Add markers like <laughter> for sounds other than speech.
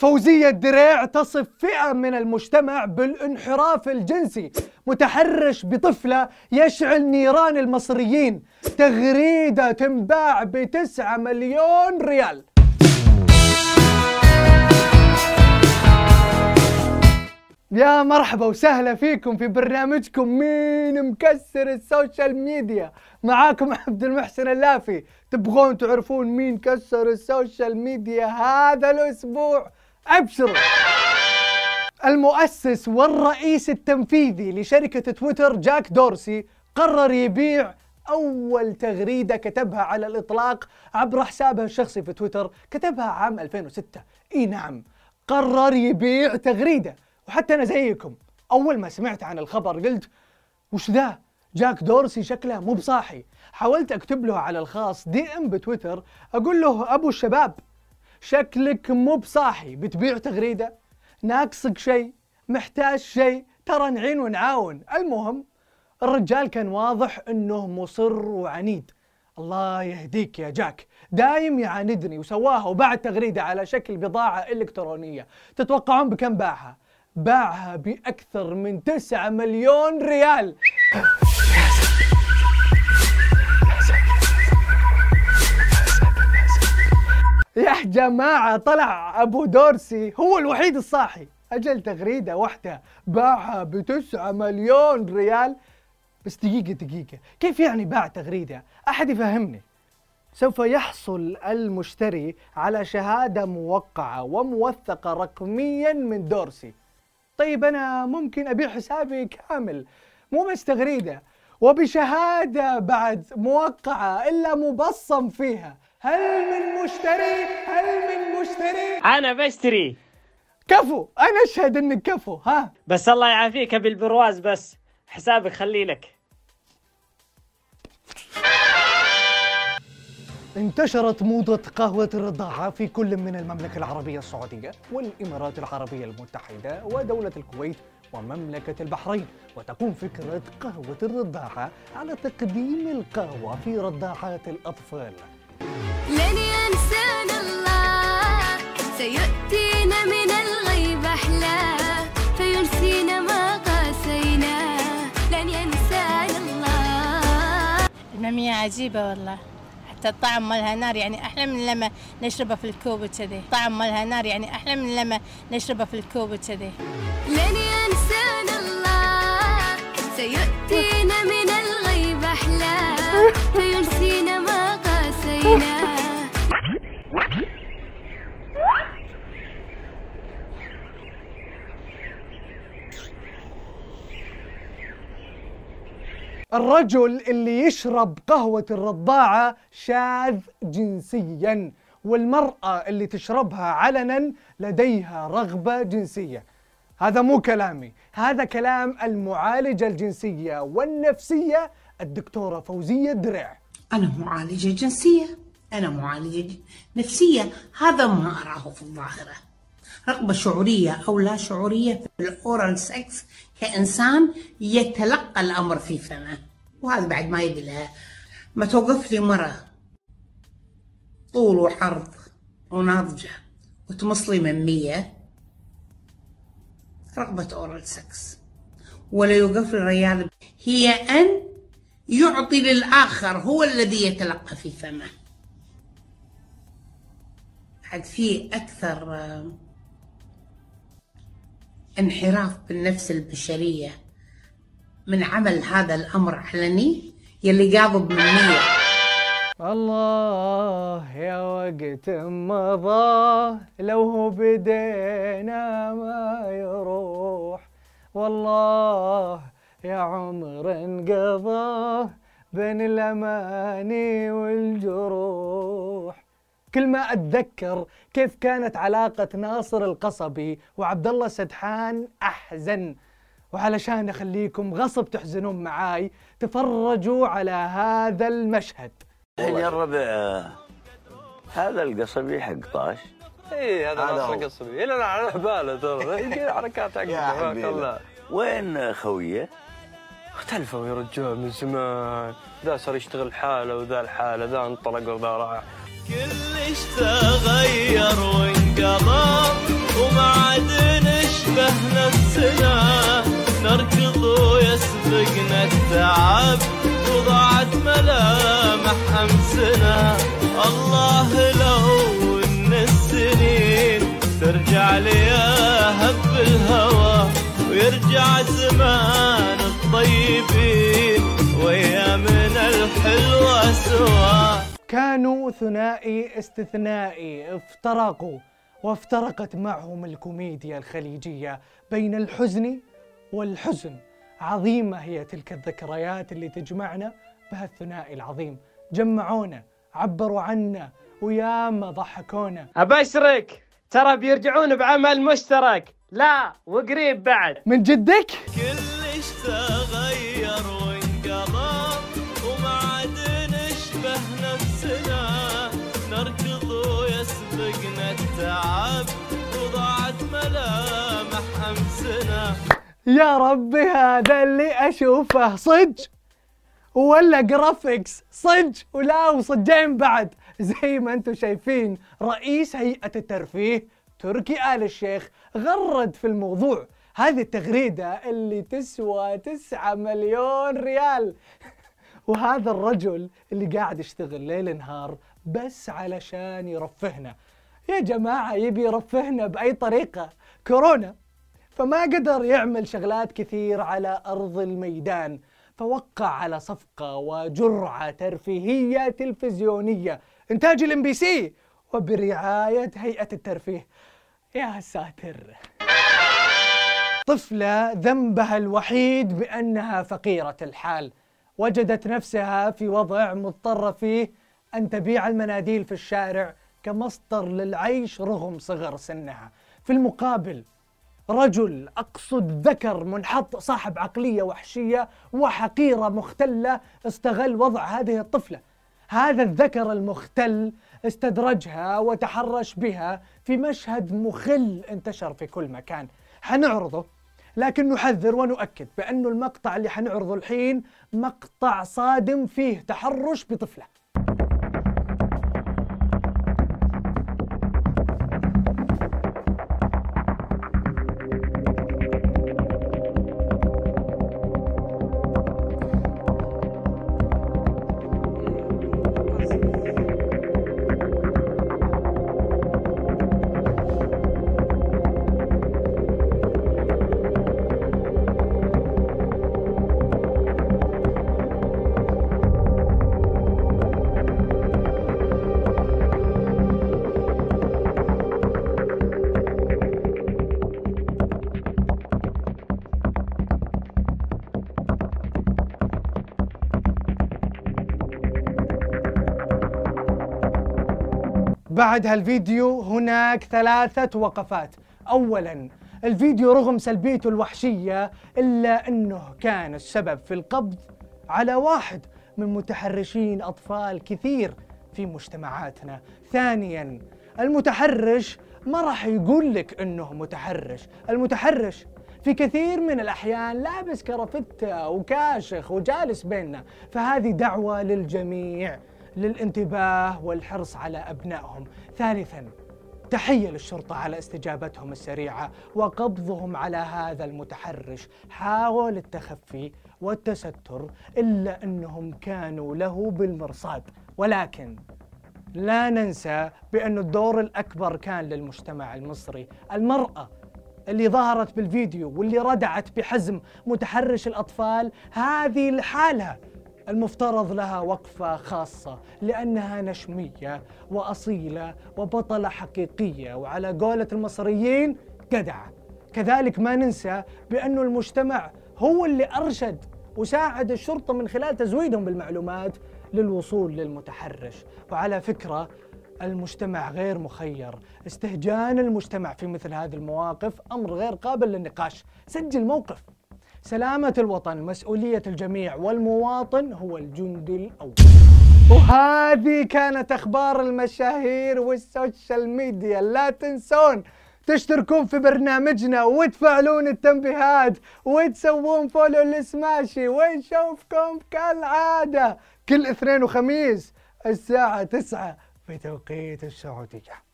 فوزية دريع تصف فئة من المجتمع بالانحراف الجنسي. متحرش بطفلة يشعل نيران المصريين. تغريدة تنباع بتسعة مليون ريال. يا مرحبا وسهلا فيكم في برنامجكم مين مكسر ال social media. معاكم عبد المحسن اللافي. تبغون تعرفون مين كسر ال social media هذا الأسبوع؟ أبشروا. المؤسس والرئيس التنفيذي لشركة تويتر جاك دورسي قرر يبيع أول تغريدة كتبها على الإطلاق عبر حسابه الشخصي في تويتر كتبها عام 2006 إي نعم قرر يبيع تغريدة. وحتى أنا زيكم أول ما سمعت عن الخبر قلت وش ذا؟ جاك دورسي شكله مو بصاحي. حاولت أكتب له على الخاص دي إم بتويتر أقول له أبو الشباب شكلك مو بصاحي بتبيع تغريدة؟ ناقصك شيء؟ محتاج شيء؟ ترى نعين ونعاون. المهم الرجال كان واضح إنه مصر وعنيد. الله يهديك يا جاك. دايم يعاندني وسواها وباع تغريدة على شكل بضاعة إلكترونية. تتوقعون بكم باعها؟ باعها بأكثر من 9 مليون ريال. يا جماعة طلع أبو دورسي هو الوحيد الصاحي. أجل تغريدة واحدة باعها بتسعة مليون ريال. بس دقيقة دقيقة كيف يعني باع تغريدة؟ أحد يفهمني. سوف يحصل المشتري على شهادة موقعة وموثقة رقميا من دورسي. طيب أنا ممكن أبيع حسابي كامل. مو بس تغريدة وبشهادة بعد موقعة إلا مبصم فيها. هل من مشتري؟ هل من مشتري؟ أنا بشتري. كفو. أنا أشهد إنك كفو. ها. بس الله يعافيك بالبرواز بس. حسابك خلي لك. انتشرت موضة قهوة الرضاعة في كل من المملكة العربية السعودية والإمارات العربية المتحدة ودولة الكويت ومملكة البحرين. وتقوم فكرة قهوة الرضاعة على تقديم القهوة في رضاعات الأطفال. لن ينسانا الله. سيؤتينا من الغيب أحلى. ما قاسينا. لن ينسانا الله. عجيبة والله. حتى الطعم مالها نار يعني أحلى من لما نشربه في الكوب كذي طعم مالها نار يعني أحلى من لما نشربه في الكوب كذي الرجل اللي يشرب قهوة الرضاعة شاذ جنسيا والمرأة اللي تشربها علنا لديها رغبة جنسية. هذا مو كلامي هذا كلام المعالجة الجنسية والنفسية الدكتورة فوزية درع. أنا معالجة جنسية أنا معالجة نفسية هذا ما أراه في الظاهرة. رغبة شعورية أو لا شعورية في الأورال سكس كإنسان يتلقى الأمر في فمه. وهذا بعد ما يدري لها ما توقف لي مرة. طول وعرض وناضجة. وتمص لي من مية. رغبة أورال سكس ولا يوقف لي ريال. هي أن يعطي للآخر هو الذي يتلقى في فمه. بعد في أكثر آه، انحراف بالنفس البشرية. من عمل هذا الأمر علني يلي قاضب من الله يا وقت مضى لو هو بدينا ما يروح. والله يا عمر انقضى بين الأماني والجروح. كل ما أتذكر كيف كانت علاقة ناصر القصبي وعبد الله سدحان أحزن. وعلشان أخليكم غصب تحزنون معاي تفرجوا على هذا المشهد. يا الربع هذا القصبي حق طاش. اي هذا ناصر هو. قصبي الا أنا على باله ترى. <laughs> يجي حركات حبيبي. الله. وين خويه؟ اختلفوا يا رجال من زمان. ذا صار يشتغل حاله وذا الحاله ذا انطلق وذا راح. إيش تغير وانقلب وما عاد نشبه نفسنا. نركض ويسبقنا التعب وضاعت ملامح أمسنا. الله لو إن السنين ترجع لياها الهوى ويرجع زمان الطيبين. ويا من الحلوه سوا كانوا ثنائي استثنائي افترقوا وافترقت معهم الكوميديا الخليجية بين الحزن والحزن. عظيمة هي تلك الذكريات اللي تجمعنا بهالثنائي العظيم. جمعونا عبروا عنا وياما ضحكونا. أبشرك ترى بيرجعون بعمل مشترك. لا وقريب بعد. من جدك؟ كلش تغير نركض ويسبقنا التعب وضاعت ملامح أمسنا. يا ربي هذا اللي أشوفه. صج! ولا جرافيكس صج! ولا وصجين بعد. زي ما أنتم شايفين رئيس هيئة الترفيه تركي آل الشيخ غرد في الموضوع. هذه التغريدة اللي تسوى تسعة مليون ريال. <laughs> وهذا الرجل اللي قاعد يشتغل ليل نهار بس علشان يرفهنا. يا جماعة يبي يرفهنا بأي طريقة؟ كورونا. فما قدر يعمل شغلات كثير على أرض الميدان. فوقع على صفقة وجرعة ترفيهية تلفزيونية. إنتاج ال MBC وبرعاية هيئة الترفيه. يا ساتر. طفلة ذنبها الوحيد بأنها فقيرة الحال. وجدت نفسها في وضع مضطرة فيه أن تبيع المناديل في الشارع كمصدر للعيش رغم صغر سنها. في المقابل رجل أقصد ذكر منحط صاحب عقلية وحشية وحقيرة مختلة استغل وضع هذه الطفلة. هذا الذكر المختل استدرجها وتحرش بها في مشهد مخل انتشر في كل مكان. حنعرضه لكن نحذر ونؤكد بأنه المقطع اللي حنعرضه الحين مقطع صادم فيه تحرش بطفلة. بعد هالفيديو هناك ثلاثة وقفات. أولا الفيديو رغم سلبيته الوحشية إلا أنه كان السبب في القبض على واحد من متحرشين أطفال كثير في مجتمعاتنا. ثانيا المتحرش ما راح يقول لك أنه متحرش. المتحرش في كثير من الأحيان لابس كرافتة وكاشخ وجالس بيننا. فهذه دعوة للجميع. للانتباه والحرص على أبنائهم. ثالثا تحية للشرطة على استجابتهم السريعة وقبضهم على هذا المتحرش. حاول التخفي والتستر إلا أنهم كانوا له بالمرصاد. ولكن لا ننسى بأن الدور الأكبر كان للمجتمع المصري. المرأة اللي ظهرت بالفيديو واللي ردعت بحزم متحرش الأطفال هذه لحالها المفترض لها وقفة خاصة لأنها نشمية وأصيلة وبطلة حقيقية وعلى قولة المصريين جدعة كذلك ما ننسى بأن المجتمع هو اللي أرشد وساعد الشرطة من خلال تزويدهم بالمعلومات للوصول للمتحرش. وعلى فكرة المجتمع غير مخير. استهجان المجتمع في مثل هذه المواقف أمر غير قابل للنقاش. سجل موقف. سلامة الوطن مسؤولية الجميع والمواطن هو الجندي الأول. وهذه كانت أخبار المشاهير وال social media. لا تنسون تشتركون في برنامجنا وتفعلون التنبيهات وتسوون follow ل Smashi ونشوفكم كالعادة كل اثنين وخميس الساعة تسعة بتوقيت السعودية